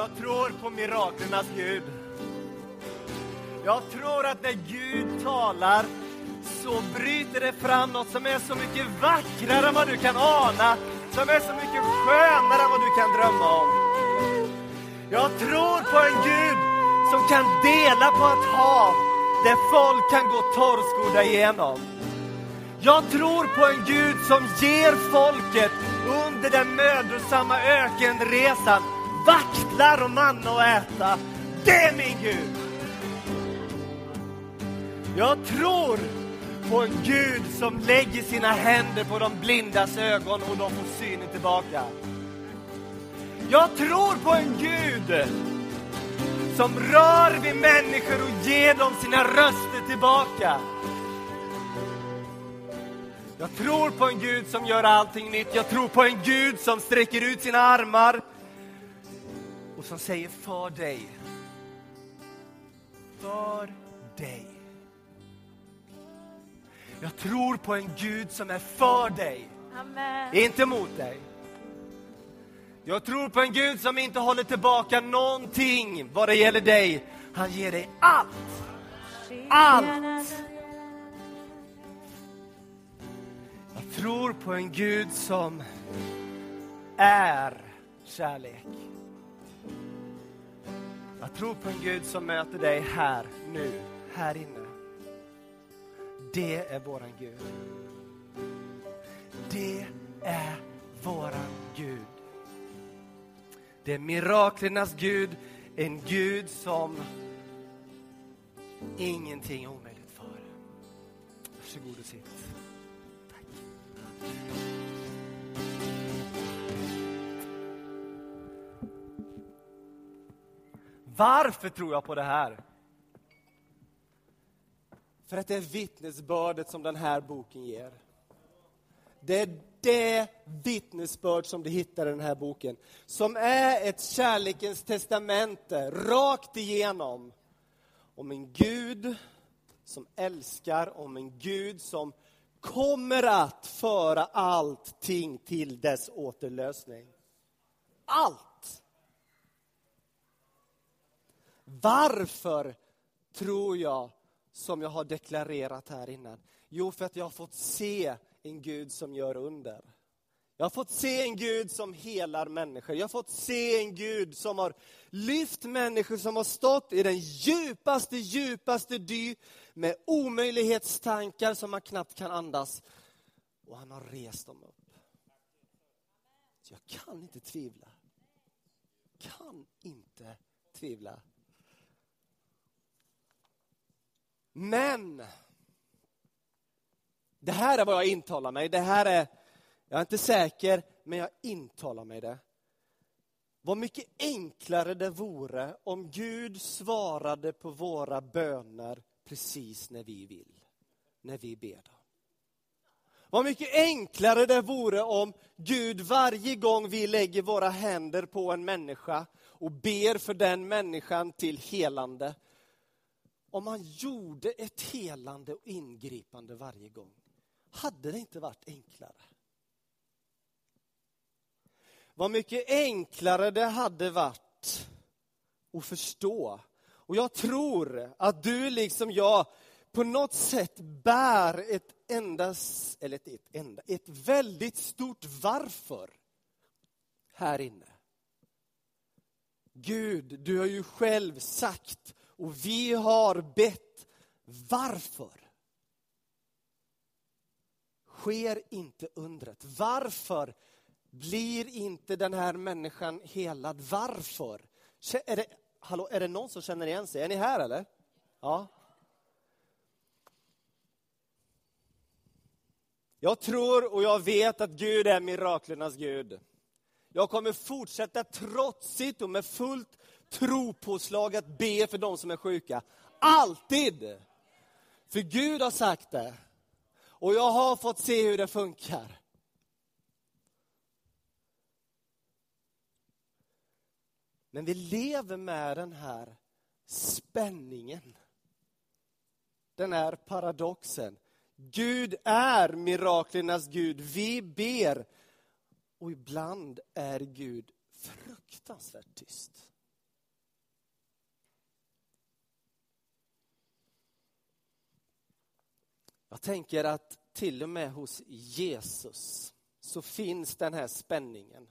jag tror på miraklernas Gud. Jag tror att när Gud talar så bryter det fram något som är så mycket vackrare än vad du kan ana, som är så mycket skönare än vad du kan drömma om. Jag tror på en Gud som kan dela på ett hav där folk kan gå torrskodda igenom. Jag tror på en Gud som ger folket under den mödosamma ökenresan vaktlar och manna att äta. Det är min Gud! Jag tror på en Gud som lägger sina händer på de blindas ögon och de får synen tillbaka. Jag tror på en Gud som rör vid människor och ger dem sina röster tillbaka. Jag tror på en Gud som gör allting nytt. Jag tror på en Gud som sträcker ut sina armar och som säger för dig. För dig. Jag tror på en Gud som är för dig, Amen. inte mot dig. Jag tror på en Gud som inte håller tillbaka någonting vad det gäller dig. Han ger dig allt. Allt. Jag tror på en Gud som är kärlek. Jag tror på en Gud som möter dig här, nu, här inne. Det är våran Gud. Det är våran Gud. Det är miraklernas Gud, en Gud som ingenting är omöjligt för. Varsågod och sitt. Tack. Varför tror jag på det här? För att det är vittnesbördet som den här boken ger. Det är det vittnesbörd som du hittar i den här boken. Som är ett kärlekens testamente, rakt igenom. Om en Gud som älskar, om en Gud som kommer att föra allting till dess återlösning. Allt! Varför tror jag, som jag har deklarerat här innan? Jo, för att jag har fått se en Gud som gör under. Jag har fått se en Gud som helar människor. Jag har fått se en Gud som har lyft människor som har stått i den djupaste, djupaste dy med omöjlighetstankar som man knappt kan andas. Och han har rest dem upp. Så jag kan inte tvivla. Kan inte tvivla. Men det här är vad jag intalar mig. Det här är, jag är inte säker, men jag intalar mig det. Vad mycket enklare det vore om Gud svarade på våra böner precis när vi vill, när vi ber dem. Vad mycket enklare det vore om Gud varje gång vi lägger våra händer på en människa och ber för den människan till helande, om man gjorde ett helande och ingripande varje gång, hade det inte varit enklare? Vad mycket enklare det hade varit att förstå. Och jag tror att du liksom jag på något sätt bär ett enda, eller ett, ett enda, ett väldigt stort varför här inne. Gud, du har ju själv sagt och vi har bett varför? Sker inte undret? Varför blir inte den här människan helad? Varför? Är det, hallå, är det någon som känner igen sig? Är ni här eller? Ja. Jag tror och jag vet att Gud är miraklernas Gud. Jag kommer fortsätta trotsigt och med fullt tropåslag att be för de som är sjuka. Alltid! För Gud har sagt det. Och jag har fått se hur det funkar. Men vi lever med den här spänningen. Den här paradoxen. Gud är miraklernas Gud. Vi ber. Och ibland är Gud fruktansvärt tyst. Jag tänker att till och med hos Jesus så finns den här spänningen.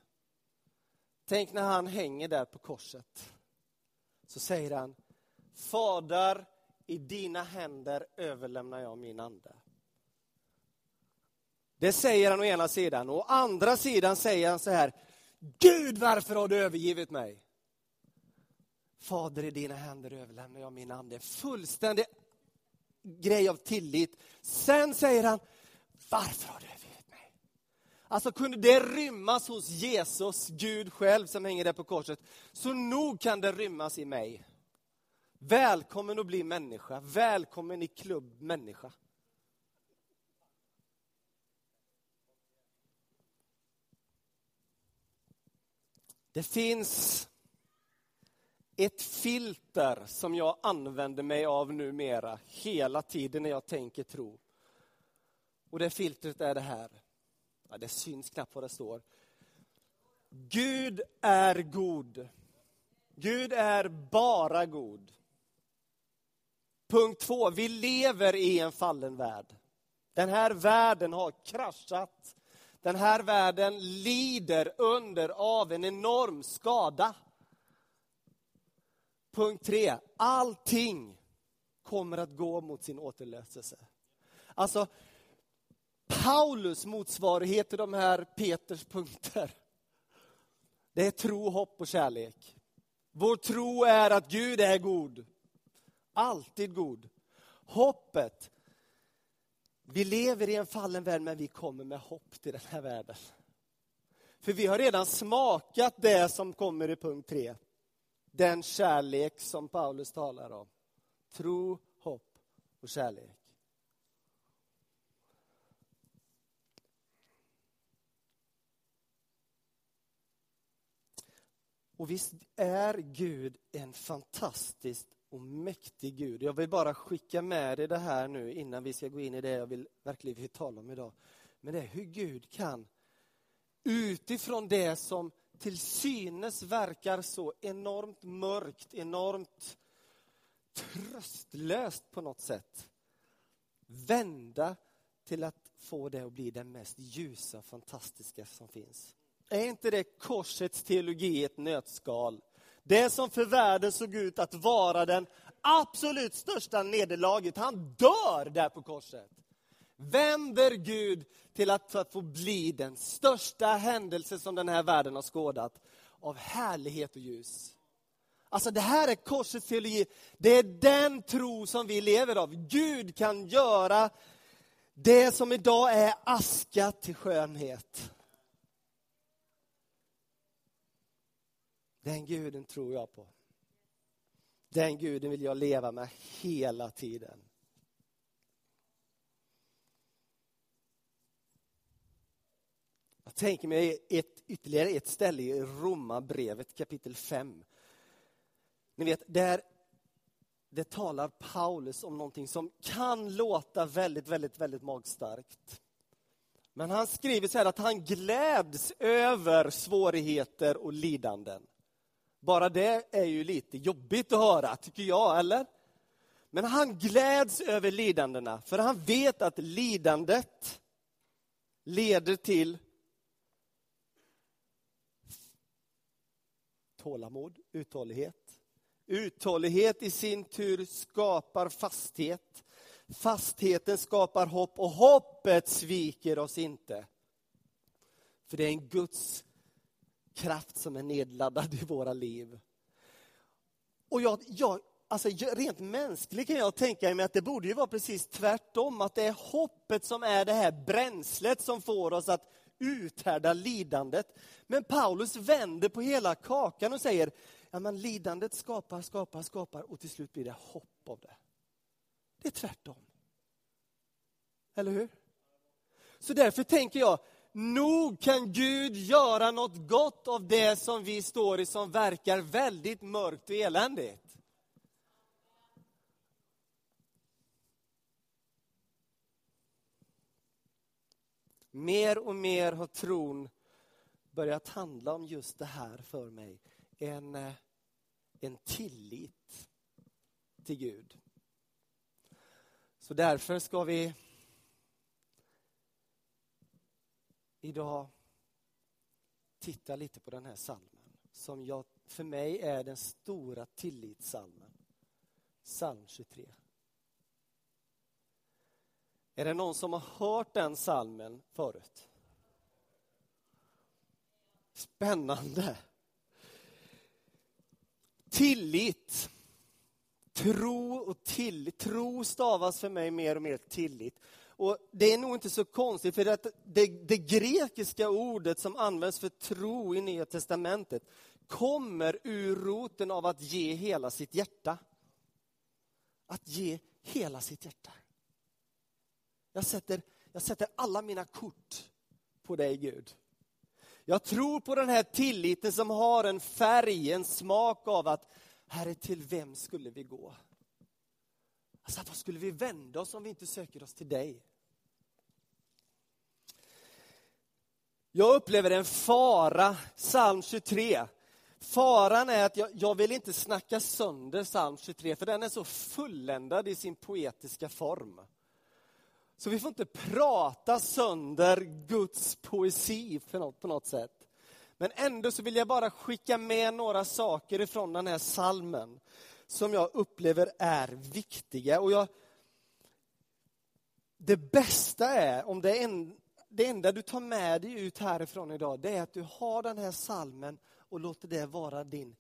Tänk när han hänger där på korset. Så säger han, Fader, i dina händer överlämnar jag min ande. Det säger han å ena sidan. Å andra sidan säger han så här, Gud varför har du övergivit mig? Fader, i dina händer överlämnar jag min ande. Fullständig grej av tillit. Sen säger han, varför har du övergivit mig? Alltså kunde det rymmas hos Jesus, Gud själv som hänger där på korset, så nog kan det rymmas i mig. Välkommen att bli människa, välkommen i klubb människa. Det finns ett filter som jag använder mig av numera hela tiden när jag tänker tro. Och det filtret är det här. Ja, det syns knappt vad det står. Gud är god. Gud är bara god. Punkt två, vi lever i en fallen värld. Den här världen har kraschat. Den här världen lider under av en enorm skada. Punkt tre, allting kommer att gå mot sin återlöselse. Alltså, Paulus motsvarighet till de här Peters punkter, det är tro, hopp och kärlek. Vår tro är att Gud är god. Alltid god. Hoppet, vi lever i en fallen värld men vi kommer med hopp till den här världen. För vi har redan smakat det som kommer i punkt tre. Den kärlek som Paulus talar om. Tro, hopp och kärlek. Och visst är Gud en fantastisk och mäktig Gud. Jag vill bara skicka med dig det här nu innan vi ska gå in i det jag vill verkligen vill tala om idag. Men det är hur Gud kan utifrån det som till synes verkar så enormt mörkt, enormt tröstlöst på något sätt. Vända till att få det att bli det mest ljusa, fantastiska som finns. Är inte det korsets teologi i ett nötskal? Det som för världen såg ut att vara den absolut största nederlaget, han dör där på korset. Vänder Gud till att, få bli den största händelse som den här världen har skådat av härlighet och ljus. Alltså det här är korsets teologi. Det är den tro som vi lever av. Gud kan göra det som idag är aska till skönhet. Den guden tror jag på. Den guden vill jag leva med hela tiden. Tänker mig ett, ytterligare ett ställe i Romarbrevet kapitel 5. Ni vet, där det talar Paulus om någonting som kan låta väldigt, väldigt, väldigt magstarkt. Men han skriver så här att han gläds över svårigheter och lidanden. Bara det är ju lite jobbigt att höra, tycker jag, eller? Men han gläds över lidandena, för han vet att lidandet leder till tålamod, uthållighet. Uthållighet i sin tur skapar fasthet. Fastheten skapar hopp och hoppet sviker oss inte. För det är en Guds kraft som är nedladdad i våra liv. Och jag, jag, alltså rent mänskligt kan jag tänka mig att det borde ju vara precis tvärtom, att det är hoppet som är det här bränslet som får oss att uthärda lidandet. Men Paulus vänder på hela kakan och säger, ja men lidandet skapar, skapar, skapar och till slut blir det hopp av det. Det är tvärtom. Eller hur? Så därför tänker jag, nog kan Gud göra något gott av det som vi står i som verkar väldigt mörkt och eländigt. Mer och mer har tron börjat handla om just det här för mig. En, eh, en tillit till Gud. Så därför ska vi idag titta lite på den här salmen som jag, för mig är den stora tillitssalmen. Psalm 23. Är det någon som har hört den salmen förut? Spännande. Tillit. Tro och tillit. Tro stavas för mig mer och mer tillit. Och Det är nog inte så konstigt, för det, det, det grekiska ordet som används för tro i Nya testamentet kommer ur roten av att ge hela sitt hjärta. Att ge hela sitt hjärta. Jag sätter, jag sätter alla mina kort på dig, Gud. Jag tror på den här tilliten som har en färg, en smak av att Herre, till vem skulle vi gå? Alltså, vad skulle vi vända oss om vi inte söker oss till dig? Jag upplever en fara, psalm 23. Faran är att jag, jag, vill inte snacka sönder psalm 23, för den är så fulländad i sin poetiska form. Så vi får inte prata sönder Guds poesi på något, på något sätt. Men ändå så vill jag bara skicka med några saker ifrån den här salmen som jag upplever är viktiga. Och jag, det bästa är, om det, är en, det enda du tar med dig ut härifrån idag, det är att du har den här salmen och låter det vara din,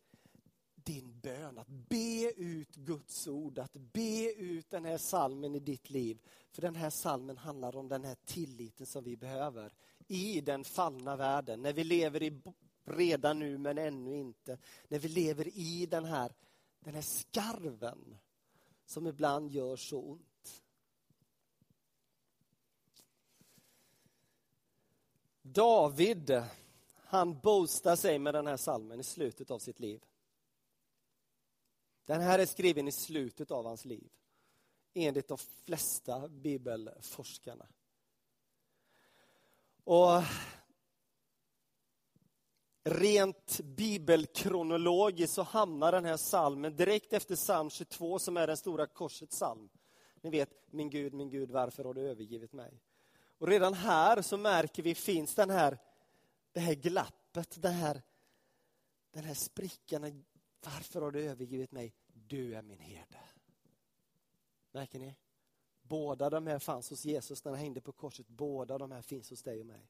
din bön. Att be ut Guds ord, att be ut den här salmen i ditt liv. För den här salmen handlar om den här tilliten som vi behöver i den fallna världen. När vi lever i redan nu men ännu inte. När vi lever i den här, den här skarven som ibland gör så ont. David, han boastar sig med den här salmen i slutet av sitt liv. Den här är skriven i slutet av hans liv, enligt de flesta bibelforskarna. Och Rent bibelkronologiskt så hamnar den här salmen direkt efter psalm 22 som är den stora korsets psalm. Ni vet, min Gud, min Gud, varför har du övergivit mig? Och redan här så märker vi finns den här, det här glappet, den här, den här sprickan. Varför har du övergivit mig? Du är min herde. Märker ni? Båda de här fanns hos Jesus när han hängde på korset. Båda de här finns hos dig och mig.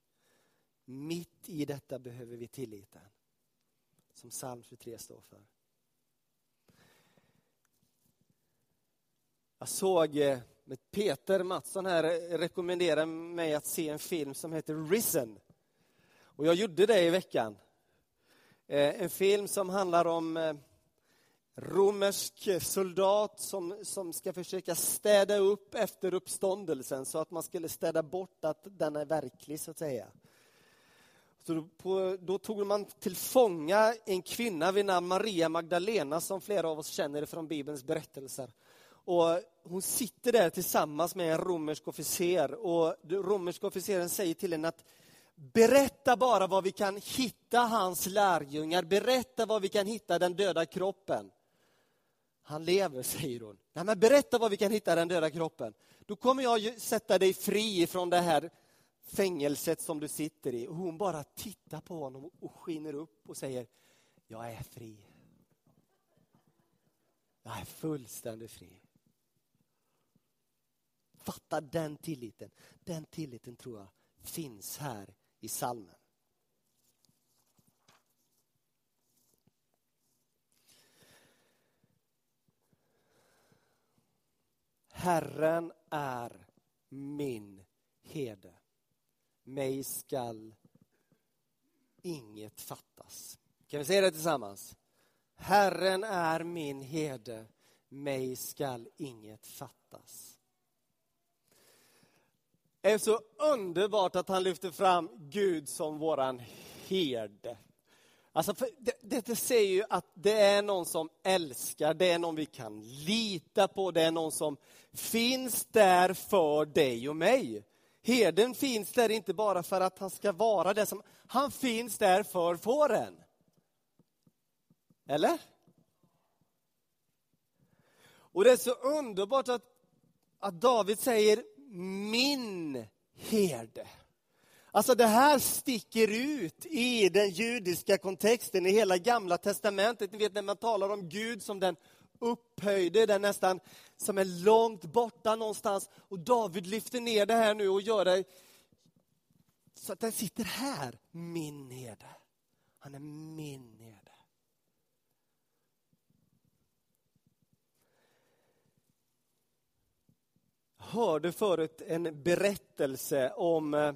Mitt i detta behöver vi tilliten. Som psalm 23 står för. Jag såg eh, med Peter Mattsson här eh, rekommendera mig att se en film som heter Risen. Och jag gjorde det i veckan. Eh, en film som handlar om romersk soldat som, som ska försöka städa upp efter uppståndelsen så att man skulle städa bort att den är verklig, så att säga. Så då, på, då tog man till fånga en kvinna vid namn Maria Magdalena som flera av oss känner från Bibelns berättelser. Och hon sitter där tillsammans med en romersk officer och den romerska officeren säger till henne att berätta bara var vi kan hitta hans lärjungar, berätta var vi kan hitta den döda kroppen. Han lever, säger hon. Nej, men berätta var vi kan hitta den döda kroppen. Då kommer jag sätta dig fri från det här fängelset som du sitter i. Och hon bara tittar på honom och skiner upp och säger, jag är fri. Jag är fullständigt fri. Fatta den tilliten. Den tilliten tror jag finns här i salmen. Herren är min herde mig skall inget fattas. Kan vi säga det tillsammans? Herren är min herde, mig skall inget fattas. Det är så underbart att han lyfter fram Gud som våran herde. Alltså det, det säger ju att det är någon som älskar, det är någon vi kan lita på, det är någon som finns där för dig och mig. Herden finns där inte bara för att han ska vara det som, han finns där för fåren. Eller? Och det är så underbart att, att David säger min herde. Alltså det här sticker ut i den judiska kontexten, i hela gamla testamentet. Ni vet när man talar om Gud som den upphöjde, den nästan som är långt borta någonstans. Och David lyfter ner det här nu och gör det så att den sitter här, min herde. Han är min herde. Jag hörde förut en berättelse om eh,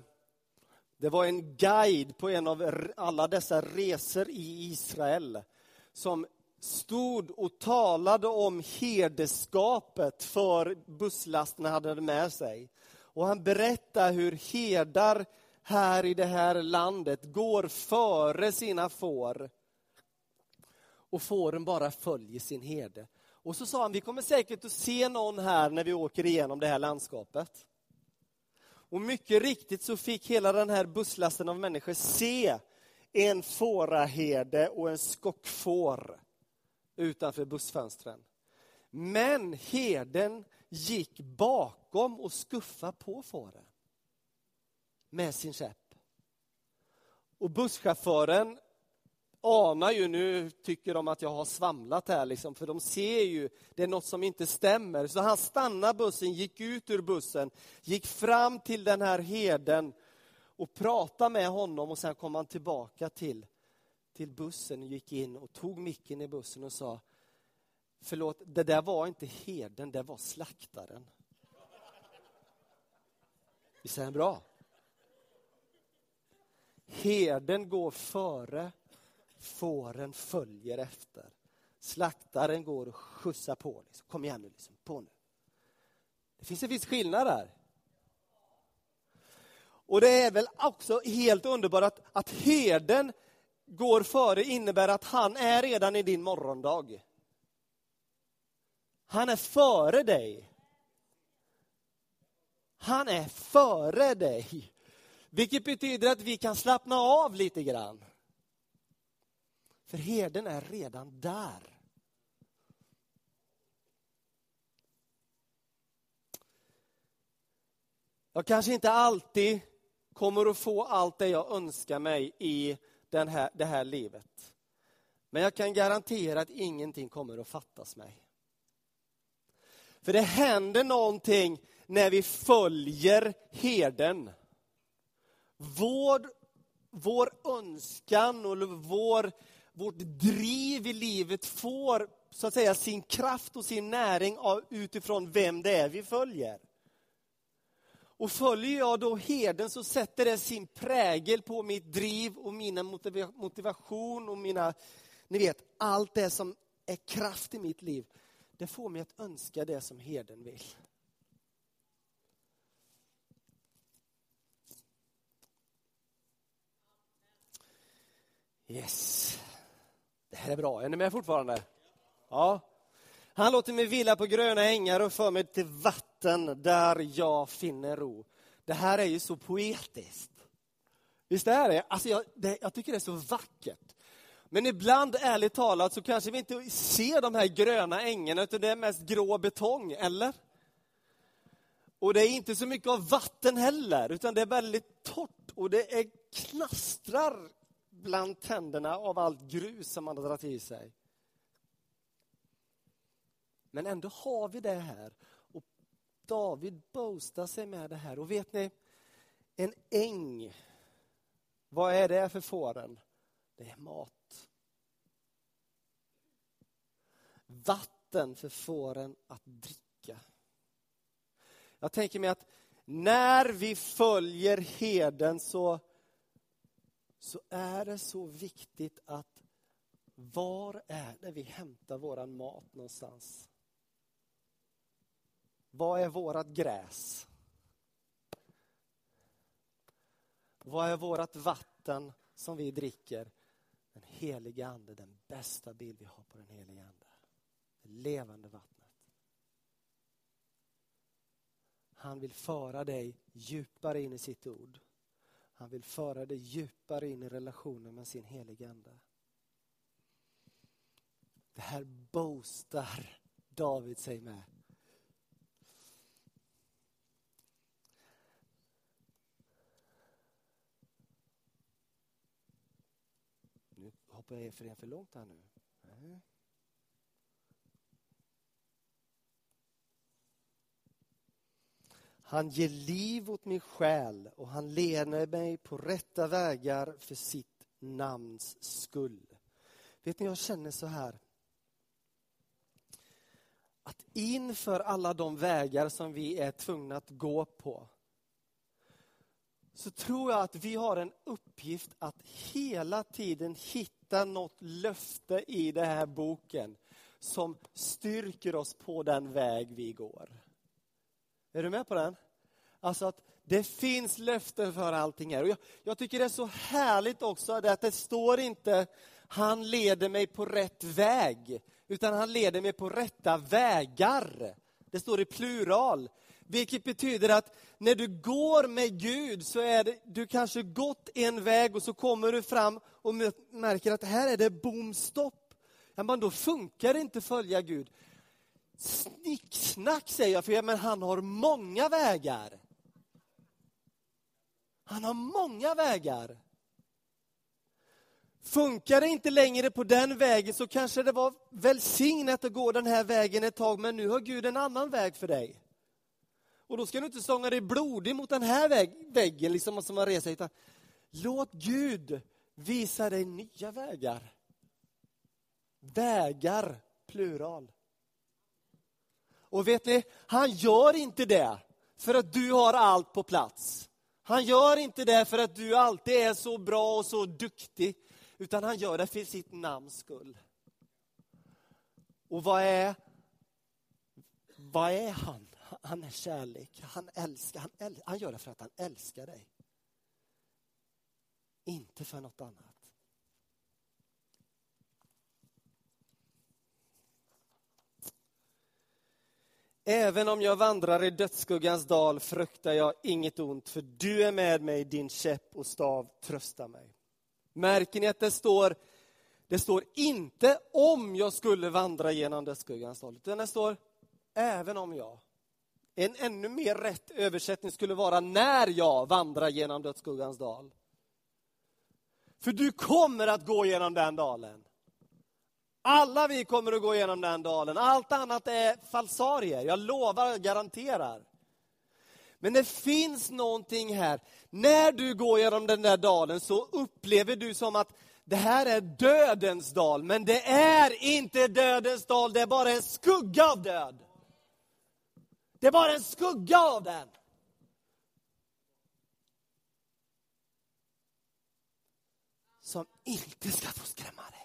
det var en guide på en av alla dessa resor i Israel som stod och talade om herdeskapet för busslasten han hade med sig. Och han berättade hur herdar här i det här landet går före sina får. Och fåren bara följer sin herde. Och så sa han, vi kommer säkert att se någon här när vi åker igenom det här landskapet. Och mycket riktigt så fick hela den här busslasten av människor se en fåraherde och en skockfår utanför bussfönstren. Men herden gick bakom och skuffade på fåren med sin käpp. Och busschauffören anar ju, nu tycker de att jag har svamlat här, liksom, för de ser ju, det är något som inte stämmer. Så han stannade bussen, gick ut ur bussen, gick fram till den här herden och pratade med honom och sen kom han tillbaka till, till bussen och gick in och tog micken i bussen och sa Förlåt, det där var inte herden, det var slaktaren. Visst är den bra? Herden går före Fåren följer efter. Slaktaren går och skjutsar på. Liksom. Kom igen nu, liksom. på nu. Det finns en viss skillnad där. Och det är väl också helt underbart att, att herden går före innebär att han är redan i din morgondag. Han är före dig. Han är före dig. Vilket betyder att vi kan slappna av lite grann. För herden är redan där. Jag kanske inte alltid kommer att få allt det jag önskar mig i den här, det här livet. Men jag kan garantera att ingenting kommer att fattas mig. För det händer någonting när vi följer herden. Vår, vår önskan och vår vårt driv i livet får så att säga sin kraft och sin näring utifrån vem det är vi följer. Och följer jag då herden så sätter det sin prägel på mitt driv och mina motivation och mina, ni vet, allt det som är kraft i mitt liv. Det får mig att önska det som herden vill. Yes. Det här är bra. Är ni med fortfarande? Ja. Han låter mig vila på gröna ängar och för mig till vatten där jag finner ro. Det här är ju så poetiskt. Visst är det? Alltså jag, det, jag tycker det är så vackert. Men ibland, ärligt talat, så kanske vi inte ser de här gröna ängarna, utan det är mest grå betong, eller? Och det är inte så mycket av vatten heller, utan det är väldigt torrt och det är knastrar bland tänderna av allt grus som man har dragit i sig. Men ändå har vi det här. Och David boastar sig med det här. Och vet ni, en äng, vad är det för fåren? Det är mat. Vatten för fåren att dricka. Jag tänker mig att när vi följer heden så så är det så viktigt att var är det vi hämtar våran mat någonstans? Vad är vårat gräs? Vad är vårat vatten som vi dricker? Den heliga Ande, den bästa bild vi har på den heliga Ande. Det levande vattnet. Han vill föra dig djupare in i sitt ord. Han vill föra dig djupare in i relationen med sin heliga Ande. Det här boostar David sig med. Nu hoppar jag för en för långt här nu. Han ger liv åt min själ och han leder mig på rätta vägar för sitt namns skull. Vet ni, jag känner så här. Att inför alla de vägar som vi är tvungna att gå på så tror jag att vi har en uppgift att hela tiden hitta något löfte i den här boken som styrker oss på den väg vi går. Är du med på den? Alltså att det finns löften för allting här. Och jag, jag tycker det är så härligt också att det står inte han leder mig på rätt väg, utan han leder mig på rätta vägar. Det står i plural. Vilket betyder att när du går med Gud så är det, du kanske gått en väg och så kommer du fram och märker att här är det bom stopp. Ja, men då funkar det inte att följa Gud. Snicksnack säger jag, för ja, men han har många vägar. Han har många vägar. Funkar det inte längre på den vägen så kanske det var välsignat att gå den här vägen ett tag, men nu har Gud en annan väg för dig. Och då ska du inte stånga dig blodig mot den här väg, väggen, liksom som man reser, utan låt Gud visa dig nya vägar. Vägar, plural. Och vet ni, han gör inte det för att du har allt på plats. Han gör inte det för att du alltid är så bra och så duktig, utan han gör det för sitt namns skull. Och vad är, vad är han? Han är kärlek, han älskar, han, äl, han gör det för att han älskar dig. Inte för något annat. Även om jag vandrar i dödsskuggans dal fruktar jag inget ont, för du är med mig, din käpp och stav tröstar mig. Märker ni att det står, det står inte om jag skulle vandra genom dödsskuggans dal, utan det står även om jag. En ännu mer rätt översättning skulle vara när jag vandrar genom dödsskuggans dal. För du kommer att gå genom den dalen. Alla vi kommer att gå igenom den dalen. Allt annat är falsarier. Jag lovar, och garanterar. Men det finns någonting här. När du går genom den där dalen så upplever du som att det här är dödens dal. Men det är inte dödens dal, det är bara en skugga av död. Det är bara en skugga av den. Som inte ska få skrämma dig.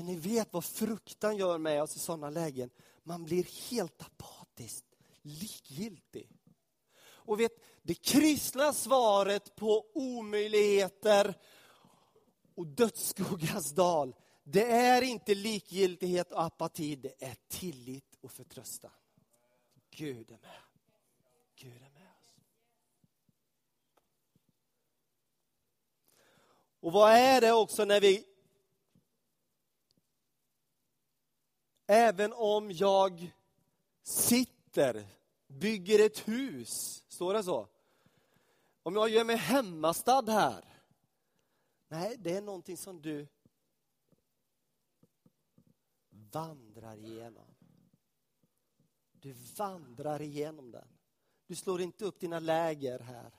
För ni vet vad fruktan gör med oss i sådana lägen. Man blir helt apatisk, likgiltig. Och vet, det kristna svaret på omöjligheter och dödsskuggans dal, det är inte likgiltighet och apati, det är tillit och förtröstan. Gud är med. Gud är med oss. Och vad är det också när vi Även om jag sitter, bygger ett hus, står det så? Om jag gör mig hemmastad här. Nej, det är någonting som du vandrar igenom. Du vandrar igenom den. Du slår inte upp dina läger här.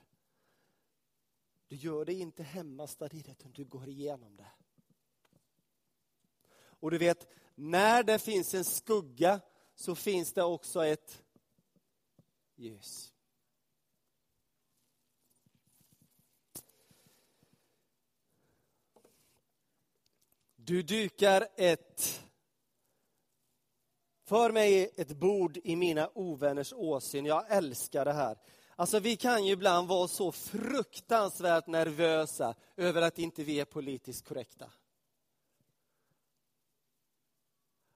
Du gör dig inte hemmastad i det, utan du går igenom det. Och du vet, när det finns en skugga så finns det också ett ljus. Du dukar ett för mig ett bord i mina ovänners åsyn. Jag älskar det här. Alltså vi kan ju ibland vara så fruktansvärt nervösa över att inte vi är politiskt korrekta.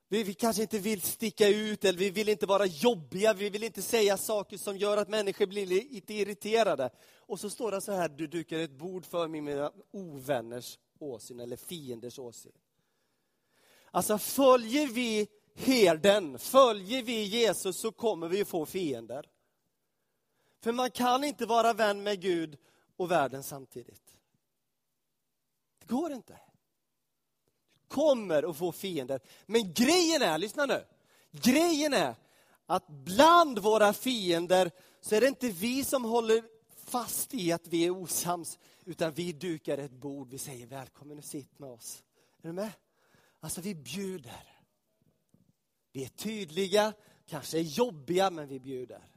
Vi, vi, kanske inte vill sticka ut eller vi vill inte vara jobbiga, vi vill inte säga saker som gör att människor blir lite irriterade. Och så står det så här, du dukar ett bord för mig med mina ovänners åsyn eller fienders åsyn. Alltså följer vi herden, följer vi Jesus så kommer vi få fiender. För man kan inte vara vän med Gud och världen samtidigt. Det går inte. Kommer att få fiender. Men grejen är, lyssna nu. Grejen är att bland våra fiender så är det inte vi som håller fast i att vi är osams, utan vi dukar ett bord. Vi säger välkommen och sitt med oss. Är du med? Alltså vi bjuder. Vi är tydliga, kanske är jobbiga, men vi bjuder.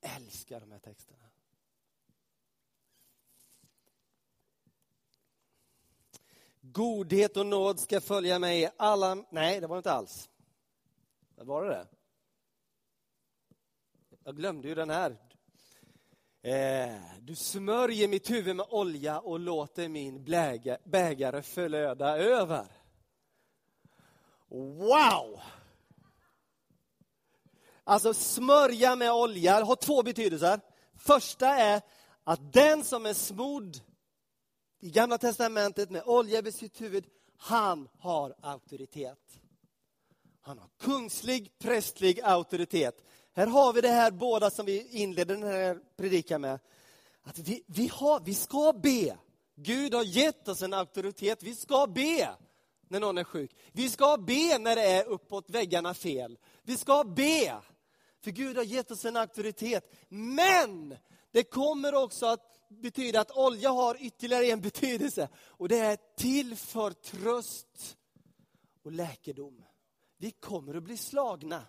Jag älskar de här texterna. Godhet och nåd ska följa mig i alla... Nej, det var inte alls. Var det det? Jag glömde ju den här. Eh, du smörjer mitt huvud med olja och låter min bägare förlöda över. Wow! Alltså smörja med olja har två betydelser. Första är att den som är smodd i Gamla testamentet med olja över sitt huvud, han har auktoritet. Han har kungslig, prästlig auktoritet. Här har vi det här båda som vi inledde den här predikan med. Att vi, vi, har, vi ska be. Gud har gett oss en auktoritet. Vi ska be när någon är sjuk. Vi ska be när det är uppåt väggarna fel. Vi ska be. För Gud har gett oss en auktoritet. Men det kommer också att betyda att olja har ytterligare en betydelse. Och det är till för tröst och läkedom. Vi kommer att bli slagna.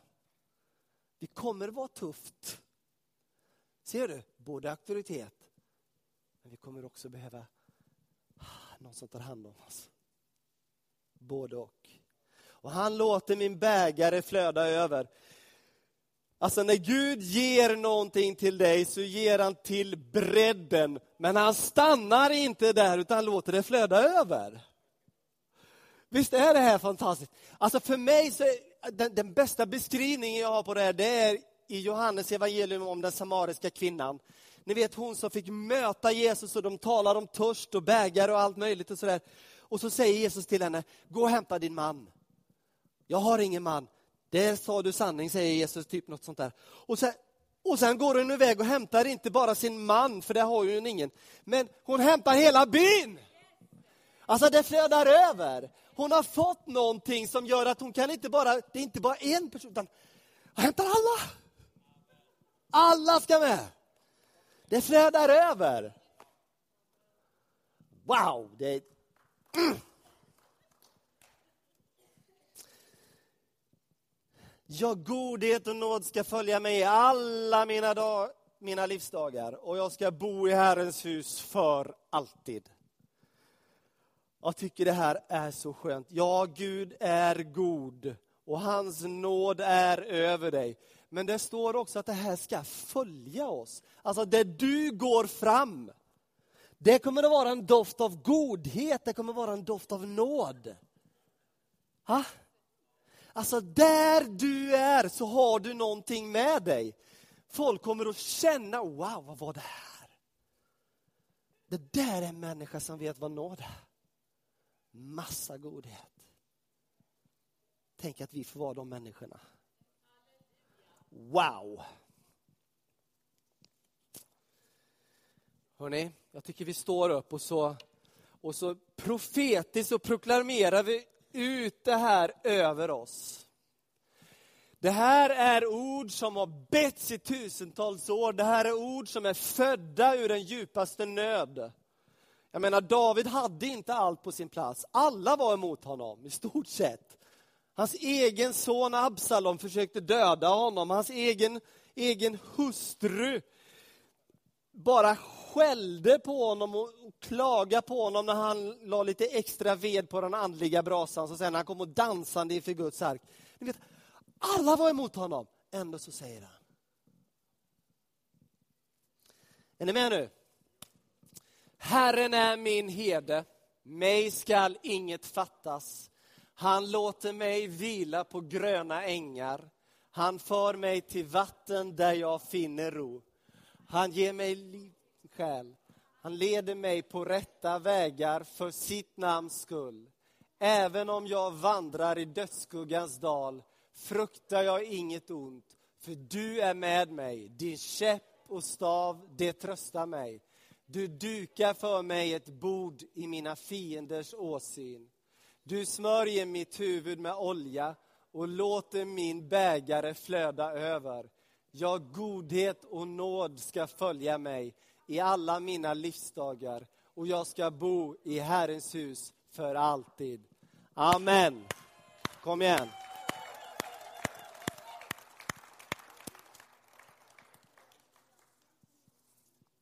Det kommer att vara tufft. Ser du? Både auktoritet, men vi kommer också behöva ah, någon som tar hand om oss. Både och. Och han låter min bägare flöda över. Alltså när Gud ger någonting till dig så ger han till bredden. Men han stannar inte där utan låter det flöda över. Visst är det här fantastiskt? Alltså för mig så är den, den bästa beskrivningen jag har på det här, det är i Johannes evangelium om den samariska kvinnan. Ni vet hon som fick möta Jesus och de talar om törst och bägare och allt möjligt och sådär. Och så säger Jesus till henne, gå och hämta din man. Jag har ingen man. Där sa du sanning, säger Jesus, typ något sånt där. Och sen, och sen går hon iväg och hämtar inte bara sin man, för det har ju hon ingen, men hon hämtar hela byn. Alltså det flödar över. Hon har fått någonting som gör att hon kan inte bara, det är inte bara en person, utan hon hämtar alla. Alla ska med. Det flödar över. Wow, det... Mm. Ja, godhet och nåd ska följa mig alla mina, dag, mina livsdagar och jag ska bo i Herrens hus för alltid. Jag tycker det här är så skönt. Ja, Gud är god och hans nåd är över dig. Men det står också att det här ska följa oss. Alltså där du går fram, det kommer att vara en doft av godhet, det kommer att vara en doft av nåd. Ha? Alltså där du är så har du någonting med dig. Folk kommer att känna, wow, vad var det här? Det där är en människa som vet vad nåd är. Massa godhet. Tänk att vi får vara de människorna. Wow! Hörrni, jag tycker vi står upp och så, och så profetiskt så proklamerar vi ut det här över oss. Det här är ord som har betts i tusentals år. Det här är ord som är födda ur den djupaste nöd. Jag menar, David hade inte allt på sin plats. Alla var emot honom, i stort sett. Hans egen son Absalom försökte döda honom. Hans egen, egen hustru bara skällde på honom och klagade på honom när han la lite extra ved på den andliga brasan. Så sen när han kom och dansande inför Guds ark. Ni vet, alla var emot honom. Ändå så säger han. Är ni med nu? Herren är min herde, mig skall inget fattas. Han låter mig vila på gröna ängar. Han för mig till vatten där jag finner ro. Han ger mig liv själ. Han leder mig på rätta vägar för sitt namns skull. Även om jag vandrar i dödsskuggans dal fruktar jag inget ont, för du är med mig. Din käpp och stav, det tröstar mig. Du dukar för mig ett bord i mina fienders åsyn. Du smörjer mitt huvud med olja och låter min bägare flöda över. Ja, godhet och nåd ska följa mig i alla mina livsdagar och jag ska bo i Herrens hus för alltid. Amen. Kom igen.